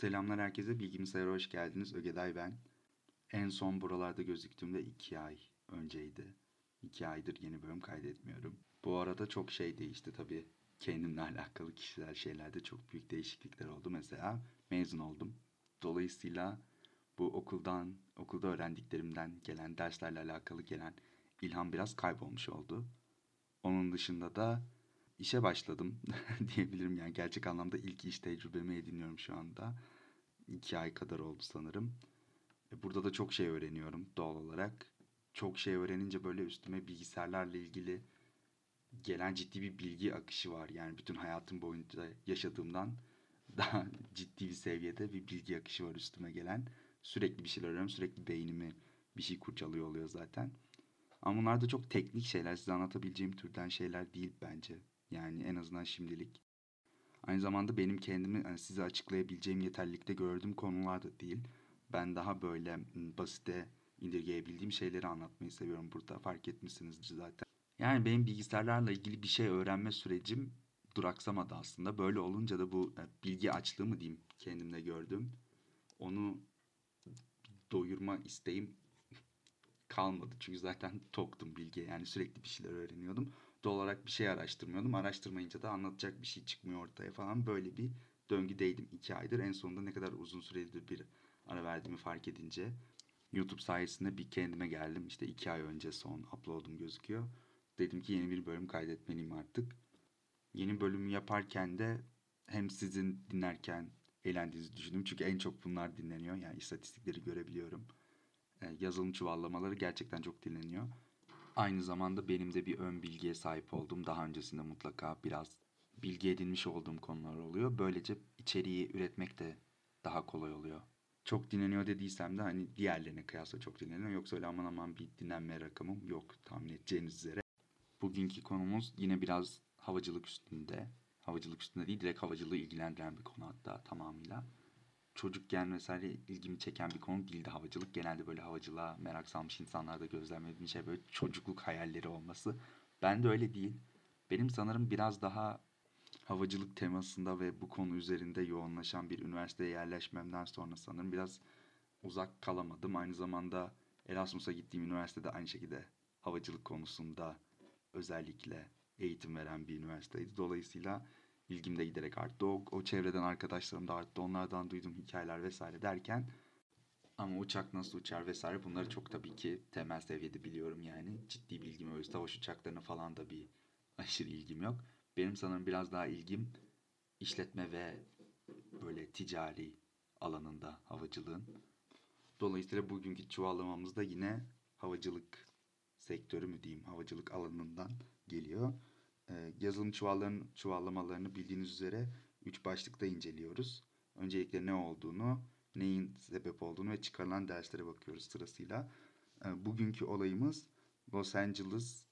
Selamlar herkese. Bilgimsayar'a hoş geldiniz. Ögeday ben. En son buralarda gözüktüğümde 2 ay önceydi. 2 aydır yeni bölüm kaydetmiyorum. Bu arada çok şey değişti tabii. Kendimle alakalı kişisel şeylerde çok büyük değişiklikler oldu. Mesela mezun oldum. Dolayısıyla bu okuldan, okulda öğrendiklerimden gelen, derslerle alakalı gelen ilham biraz kaybolmuş oldu. Onun dışında da işe başladım diyebilirim. Yani gerçek anlamda ilk iş tecrübemi ediniyorum şu anda. İki ay kadar oldu sanırım. E, Burada da çok şey öğreniyorum doğal olarak. Çok şey öğrenince böyle üstüme bilgisayarlarla ilgili gelen ciddi bir bilgi akışı var. Yani bütün hayatım boyunca yaşadığımdan daha ciddi bir seviyede bir bilgi akışı var üstüme gelen. Sürekli bir şeyler öğreniyorum. Sürekli beynimi bir şey kurcalıyor oluyor zaten. Ama bunlar da çok teknik şeyler. Size anlatabileceğim türden şeyler değil bence. Yani en azından şimdilik. Aynı zamanda benim kendimi hani size açıklayabileceğim yeterlilikte gördüğüm konular da değil. Ben daha böyle basite indirgeyebildiğim şeyleri anlatmayı seviyorum burada. Fark etmişsinizdir zaten. Yani benim bilgisayarlarla ilgili bir şey öğrenme sürecim duraksamadı aslında. Böyle olunca da bu e, bilgi açlığı mı diyeyim kendimde gördüm. Onu doyurma isteğim kalmadı. Çünkü zaten toktum bilgiye. Yani sürekli bir şeyler öğreniyordum. Olarak bir şey araştırmıyordum. Araştırmayınca da anlatacak bir şey çıkmıyor ortaya falan. Böyle bir döngüdeydim iki aydır. En sonunda ne kadar uzun sürelidir bir ara verdiğimi fark edince YouTube sayesinde bir kendime geldim. İşte iki ay önce son upload'um gözüküyor. Dedim ki yeni bir bölüm kaydetmeliyim artık. Yeni bölümü yaparken de hem sizin dinlerken eğlendiğinizi düşündüm. Çünkü en çok bunlar dinleniyor. Yani istatistikleri görebiliyorum. E, yazılım çuvallamaları gerçekten çok dinleniyor. Aynı zamanda benim de bir ön bilgiye sahip olduğum, daha öncesinde mutlaka biraz bilgi edinmiş olduğum konular oluyor. Böylece içeriği üretmek de daha kolay oluyor. Çok dinleniyor dediysem de hani diğerlerine kıyasla çok dinleniyor. Yoksa öyle aman aman bir dinlenme rakamım yok tahmin edeceğiniz üzere. Bugünkü konumuz yine biraz havacılık üstünde. Havacılık üstünde değil, direkt havacılığı ilgilendiren bir konu hatta tamamıyla çocukken vesaire ilgimi çeken bir konu değildi havacılık. Genelde böyle havacılığa merak salmış insanlarda gözlemlediğim şey böyle çocukluk hayalleri olması. Ben de öyle değil. Benim sanırım biraz daha havacılık temasında ve bu konu üzerinde yoğunlaşan bir üniversiteye yerleşmemden sonra sanırım biraz uzak kalamadım. Aynı zamanda Erasmus'a gittiğim üniversitede aynı şekilde havacılık konusunda özellikle eğitim veren bir üniversiteydi. Dolayısıyla ilgim de giderek arttı. O, o çevreden arkadaşlarım da arttı. Onlardan duyduğum hikayeler vesaire derken ama uçak nasıl uçar vesaire bunları çok tabii ki temel seviyede biliyorum yani. Ciddi bilgim öyle. Savaş uçaklarına falan da bir aşırı ilgim yok. Benim sanırım biraz daha ilgim işletme ve böyle ticari alanında havacılığın. Dolayısıyla bugünkü çuvallamamız da yine havacılık sektörü mü diyeyim, havacılık alanından geliyor. Ee, yazılım çuvalların çuvallamalarını bildiğiniz üzere 3 başlıkta inceliyoruz. Öncelikle ne olduğunu, neyin sebep olduğunu ve çıkarılan derslere bakıyoruz sırasıyla. Ee, bugünkü olayımız Los Angeles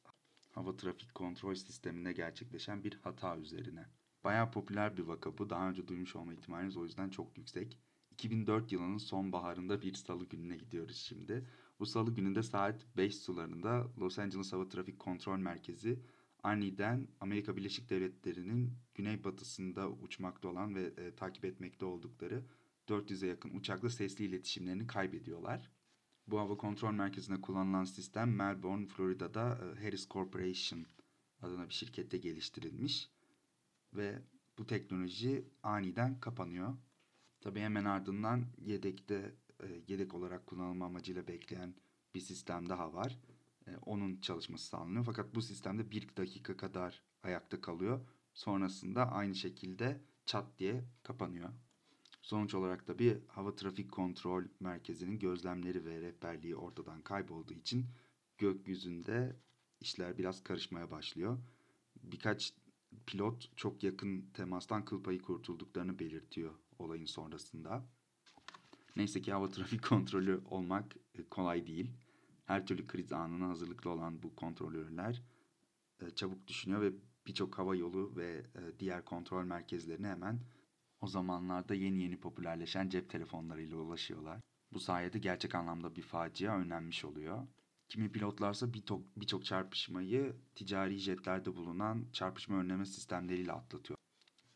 hava trafik kontrol sisteminde gerçekleşen bir hata üzerine. Bayağı popüler bir vaka bu. Daha önce duymuş olma ihtimaliniz o yüzden çok yüksek. 2004 yılının sonbaharında bir salı gününe gidiyoruz şimdi. Bu salı gününde saat 5 sularında Los Angeles Hava Trafik Kontrol Merkezi aniden Amerika Birleşik Devletleri'nin güneybatısında uçmakta olan ve e, takip etmekte oldukları 400'e yakın uçakla sesli iletişimlerini kaybediyorlar. Bu hava kontrol merkezinde kullanılan sistem Melbourne, Florida'da e, Harris Corporation adına bir şirkette geliştirilmiş ve bu teknoloji aniden kapanıyor. Tabii hemen ardından yedekte e, yedek olarak kullanılma amacıyla bekleyen bir sistem daha var. E, onun çalışması sağlanıyor. Fakat bu sistemde bir dakika kadar ayakta kalıyor. Sonrasında aynı şekilde çat diye kapanıyor. Sonuç olarak da bir hava trafik kontrol merkezinin gözlemleri ve rehberliği ortadan kaybolduğu için gökyüzünde işler biraz karışmaya başlıyor. Birkaç pilot çok yakın temastan kıl payı kurtulduklarını belirtiyor olayın sonrasında. Neyse ki hava trafik kontrolü olmak e, kolay değil. Her türlü kriz anına hazırlıklı olan bu kontrolörler e, çabuk düşünüyor ve birçok hava yolu ve e, diğer kontrol merkezlerine hemen o zamanlarda yeni yeni popülerleşen cep telefonlarıyla ulaşıyorlar. Bu sayede gerçek anlamda bir facia önlenmiş oluyor. Kimi pilotlarsa birçok birçok çarpışmayı ticari jetlerde bulunan çarpışma önleme sistemleriyle atlatıyor.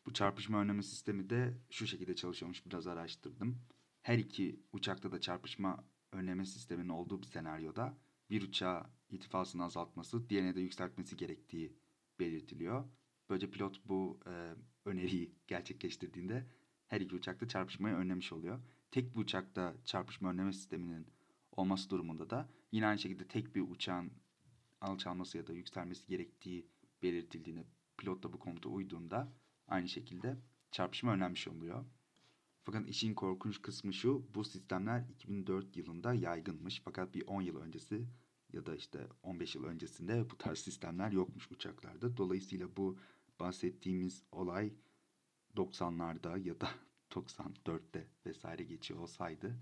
Bu çarpışma önleme sistemi de şu şekilde çalışıyormuş. Biraz araştırdım. Her iki uçakta da çarpışma önleme sisteminin olduğu bir senaryoda bir uçağı irtifasını azaltması, diğerine de yükseltmesi gerektiği belirtiliyor. Böylece pilot bu e, öneriyi gerçekleştirdiğinde her iki uçakta çarpışmayı önlemiş oluyor. Tek bir uçakta çarpışma önleme sisteminin olması durumunda da yine aynı şekilde tek bir uçağın alçalması ya da yükselmesi gerektiği belirtildiğinde pilot da bu komuta uyduğunda aynı şekilde çarpışma önlenmiş oluyor. Fakat işin korkunç kısmı şu, bu sistemler 2004 yılında yaygınmış. Fakat bir 10 yıl öncesi ya da işte 15 yıl öncesinde bu tarz sistemler yokmuş uçaklarda. Dolayısıyla bu bahsettiğimiz olay 90'larda ya da 94'te vesaire geçiyor olsaydı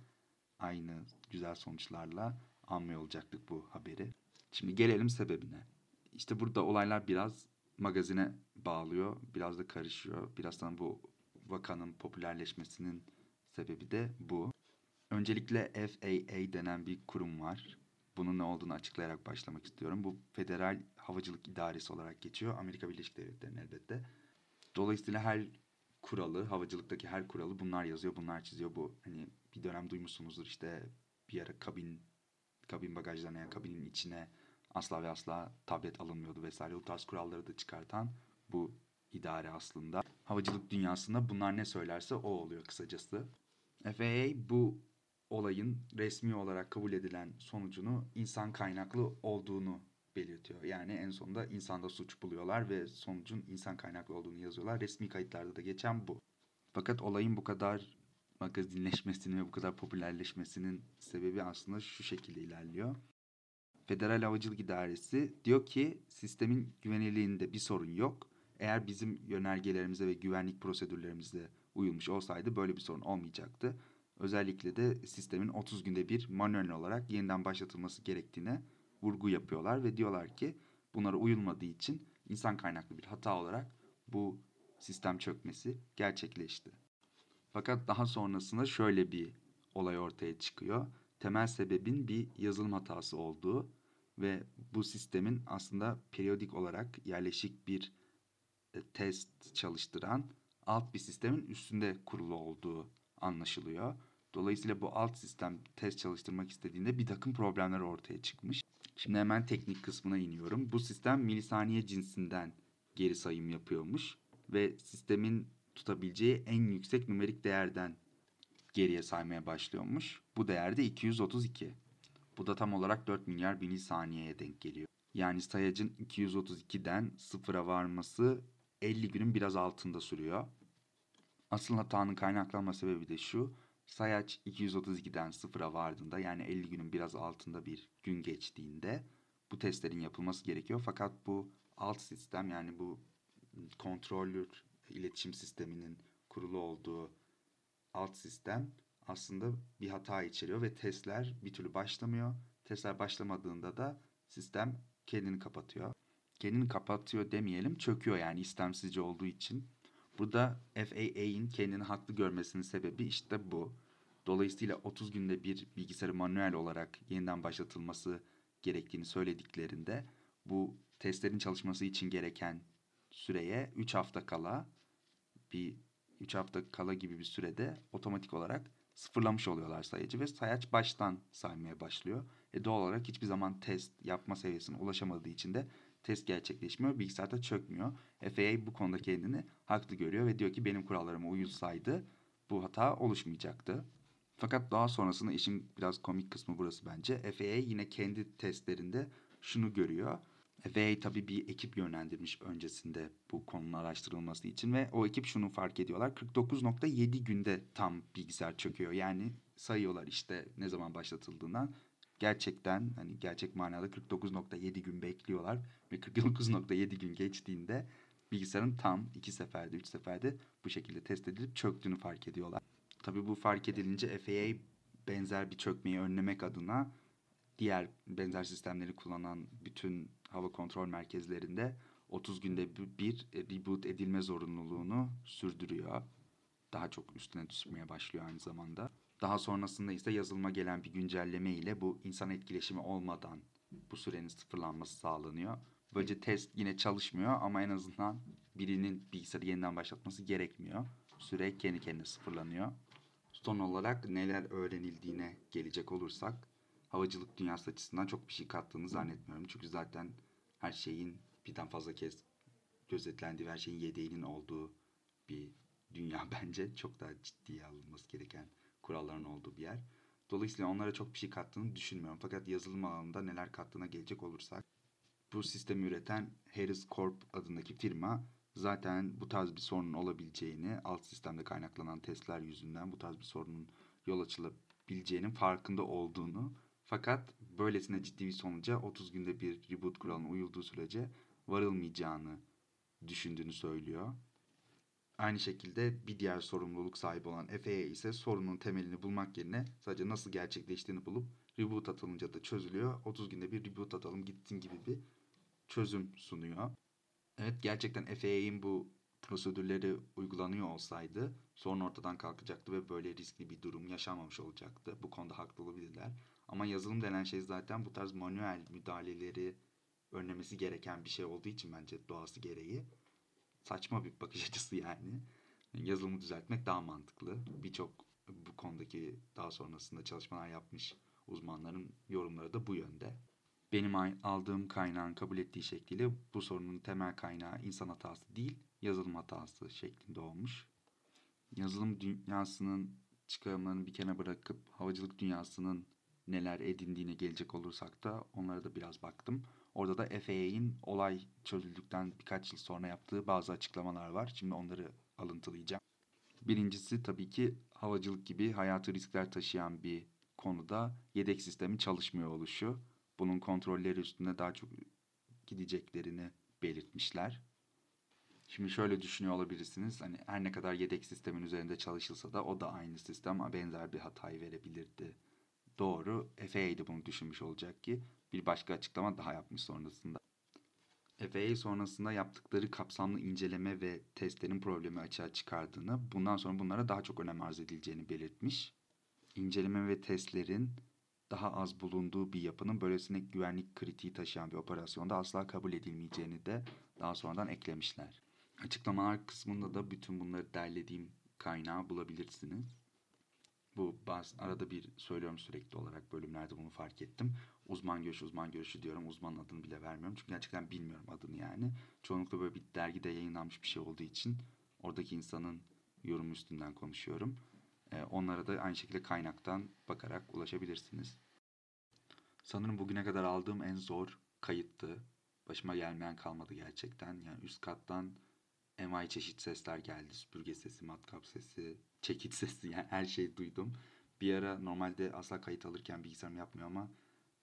aynı güzel sonuçlarla anmıyor olacaktık bu haberi. Şimdi gelelim sebebine. İşte burada olaylar biraz magazine bağlıyor, biraz da karışıyor. Birazdan bu vakanın popülerleşmesinin sebebi de bu. Öncelikle FAA denen bir kurum var. Bunun ne olduğunu açıklayarak başlamak istiyorum. Bu Federal Havacılık İdaresi olarak geçiyor. Amerika Birleşik Devletleri'nin elbette. Dolayısıyla her kuralı, havacılıktaki her kuralı bunlar yazıyor, bunlar çiziyor. Bu hani bir dönem duymuşsunuzdur işte bir ara kabin kabin bagajlarına yani kabinin içine asla ve asla tablet alınmıyordu vesaire. O tarz kuralları da çıkartan bu idare aslında. Havacılık dünyasında bunlar ne söylerse o oluyor kısacası. FAA bu olayın resmi olarak kabul edilen sonucunu insan kaynaklı olduğunu belirtiyor. Yani en sonunda insanda suç buluyorlar ve sonucun insan kaynaklı olduğunu yazıyorlar. Resmi kayıtlarda da geçen bu. Fakat olayın bu kadar magazinleşmesinin ve bu kadar popülerleşmesinin sebebi aslında şu şekilde ilerliyor. Federal Havacılık İdaresi diyor ki sistemin güvenilirliğinde bir sorun yok. Eğer bizim yönergelerimize ve güvenlik prosedürlerimize uyulmuş olsaydı böyle bir sorun olmayacaktı. Özellikle de sistemin 30 günde bir manuel olarak yeniden başlatılması gerektiğine vurgu yapıyorlar ve diyorlar ki bunlara uyulmadığı için insan kaynaklı bir hata olarak bu sistem çökmesi gerçekleşti. Fakat daha sonrasında şöyle bir olay ortaya çıkıyor. Temel sebebin bir yazılım hatası olduğu ve bu sistemin aslında periyodik olarak yerleşik bir test çalıştıran alt bir sistemin üstünde kurulu olduğu anlaşılıyor. Dolayısıyla bu alt sistem test çalıştırmak istediğinde bir takım problemler ortaya çıkmış. Şimdi hemen teknik kısmına iniyorum. Bu sistem milisaniye cinsinden geri sayım yapıyormuş ve sistemin tutabileceği en yüksek numerik değerden geriye saymaya başlıyormuş. Bu değer de 232. Bu da tam olarak 4 milyar milisaniyeye denk geliyor. Yani sayacın 232'den sıfıra varması 50 günün biraz altında sürüyor. Asıl hatanın kaynaklanma sebebi de şu. Sayaç 232'den sıfıra vardığında yani 50 günün biraz altında bir gün geçtiğinde bu testlerin yapılması gerekiyor. Fakat bu alt sistem yani bu kontrollür iletişim sisteminin kurulu olduğu alt sistem aslında bir hata içeriyor ve testler bir türlü başlamıyor. Testler başlamadığında da sistem kendini kapatıyor. Kendini kapatıyor demeyelim, çöküyor yani istemsizce olduğu için. Burada FAA'in kendini haklı görmesinin sebebi işte bu. Dolayısıyla 30 günde bir bilgisayarı manuel olarak yeniden başlatılması gerektiğini söylediklerinde bu testlerin çalışması için gereken süreye 3 hafta kala bir 3 hafta kala gibi bir sürede otomatik olarak sıfırlamış oluyorlar sayacı ve sayaç baştan saymaya başlıyor. E doğal olarak hiçbir zaman test yapma seviyesine ulaşamadığı için de test gerçekleşmiyor. Bilgisayarda çökmüyor. FAA bu konuda kendini haklı görüyor ve diyor ki benim kurallarıma uyulsaydı bu hata oluşmayacaktı. Fakat daha sonrasında işin biraz komik kısmı burası bence. FAA yine kendi testlerinde şunu görüyor. FAA tabii bir ekip yönlendirmiş öncesinde bu konunun araştırılması için ve o ekip şunu fark ediyorlar. 49.7 günde tam bilgisayar çöküyor. Yani sayıyorlar işte ne zaman başlatıldığından. Gerçekten hani gerçek manada 49.7 gün bekliyorlar ve 49.7 gün geçtiğinde bilgisayarın tam iki seferde, üç seferde bu şekilde test edilip çöktüğünü fark ediyorlar. Tabii bu fark edilince FAA benzer bir çökmeyi önlemek adına diğer benzer sistemleri kullanan bütün hava kontrol merkezlerinde 30 günde bir reboot edilme zorunluluğunu sürdürüyor. Daha çok üstüne düşmeye başlıyor aynı zamanda. Daha sonrasında ise yazılıma gelen bir güncelleme ile bu insan etkileşimi olmadan bu sürenin sıfırlanması sağlanıyor. Böylece test yine çalışmıyor ama en azından birinin bilgisayarı yeniden başlatması gerekmiyor. Süre kendi kendine sıfırlanıyor. Son olarak neler öğrenildiğine gelecek olursak havacılık dünyası açısından çok bir şey kattığını zannetmiyorum. Çünkü zaten her şeyin birden fazla kez gözetlendiği, her şeyin yedeğinin olduğu bir dünya bence. Çok daha ciddiye alınması gereken kuralların olduğu bir yer. Dolayısıyla onlara çok bir şey kattığını düşünmüyorum. Fakat yazılım alanında neler kattığına gelecek olursak bu sistemi üreten Harris Corp adındaki firma zaten bu tarz bir sorunun olabileceğini, alt sistemde kaynaklanan testler yüzünden bu tarz bir sorunun yol açılabileceğinin farkında olduğunu fakat böylesine ciddi bir sonuca 30 günde bir reboot kuralına uyulduğu sürece varılmayacağını düşündüğünü söylüyor. Aynı şekilde bir diğer sorumluluk sahibi olan FAA ise sorunun temelini bulmak yerine sadece nasıl gerçekleştiğini bulup reboot atılınca da çözülüyor. 30 günde bir reboot atalım gitsin gibi bir çözüm sunuyor. Evet gerçekten FAA'in bu prosedürleri uygulanıyor olsaydı sorun ortadan kalkacaktı ve böyle riskli bir durum yaşanmamış olacaktı. Bu konuda haklı olabilirler. Ama yazılım denen şey zaten bu tarz manuel müdahaleleri önlemesi gereken bir şey olduğu için bence doğası gereği saçma bir bakış açısı yani. Yazılımı düzeltmek daha mantıklı. Birçok bu konudaki daha sonrasında çalışmalar yapmış uzmanların yorumları da bu yönde. Benim aldığım kaynağın kabul ettiği şekliyle bu sorunun temel kaynağı insan hatası değil, yazılım hatası şeklinde olmuş. Yazılım dünyasının çıkarımlarını bir kenara bırakıp havacılık dünyasının neler edindiğine gelecek olursak da onlara da biraz baktım. Orada da FAA'in olay çözüldükten birkaç yıl sonra yaptığı bazı açıklamalar var. Şimdi onları alıntılayacağım. Birincisi tabii ki havacılık gibi hayatı riskler taşıyan bir konuda yedek sistemi çalışmıyor oluşu. Bunun kontrolleri üstünde daha çok gideceklerini belirtmişler. Şimdi şöyle düşünüyor olabilirsiniz. Hani her ne kadar yedek sistemin üzerinde çalışılsa da o da aynı sistem benzer bir hatayı verebilirdi. Doğru. FAA de bunu düşünmüş olacak ki bir başka açıklama daha yapmış sonrasında. FAA sonrasında yaptıkları kapsamlı inceleme ve testlerin problemi açığa çıkardığını, bundan sonra bunlara daha çok önem arz edileceğini belirtmiş. İnceleme ve testlerin daha az bulunduğu bir yapının böylesine güvenlik kritiği taşıyan bir operasyonda asla kabul edilmeyeceğini de daha sonradan eklemişler. Açıklamalar kısmında da bütün bunları derlediğim kaynağı bulabilirsiniz. Bu baz, arada bir söylüyorum sürekli olarak bölümlerde bunu fark ettim. Uzman görüşü, uzman görüşü diyorum. Uzmanın adını bile vermiyorum. Çünkü gerçekten bilmiyorum adını yani. Çoğunlukla böyle bir dergide yayınlanmış bir şey olduğu için oradaki insanın yorumu üstünden konuşuyorum. Ee, onlara da aynı şekilde kaynaktan bakarak ulaşabilirsiniz. Sanırım bugüne kadar aldığım en zor kayıttı. Başıma gelmeyen kalmadı gerçekten. Yani üst kattan envai çeşit sesler geldi. Süpürge sesi, matkap sesi, çekiç sesi yani her şeyi duydum. Bir ara normalde asla kayıt alırken bilgisayarım yapmıyor ama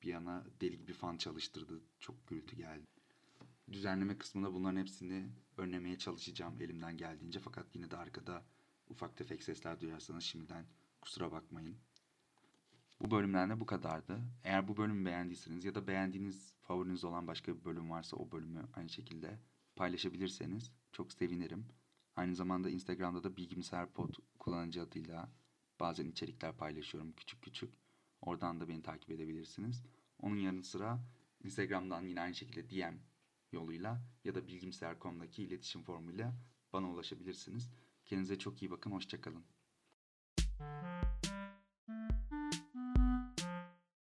bir yana deli gibi fan çalıştırdı. Çok gürültü geldi. Düzenleme kısmında bunların hepsini önlemeye çalışacağım elimden geldiğince. Fakat yine de arkada ufak tefek sesler duyarsanız şimdiden kusura bakmayın. Bu bölümden de bu kadardı. Eğer bu bölümü beğendiyseniz ya da beğendiğiniz favoriniz olan başka bir bölüm varsa o bölümü aynı şekilde paylaşabilirseniz çok sevinirim. Aynı zamanda Instagram'da da Bilgimser Pod kullanıcı adıyla bazen içerikler paylaşıyorum küçük küçük. Oradan da beni takip edebilirsiniz. Onun yanı sıra Instagram'dan yine aynı şekilde DM yoluyla ya da bilgimser.com'daki iletişim formuyla bana ulaşabilirsiniz. Kendinize çok iyi bakın, hoşçakalın.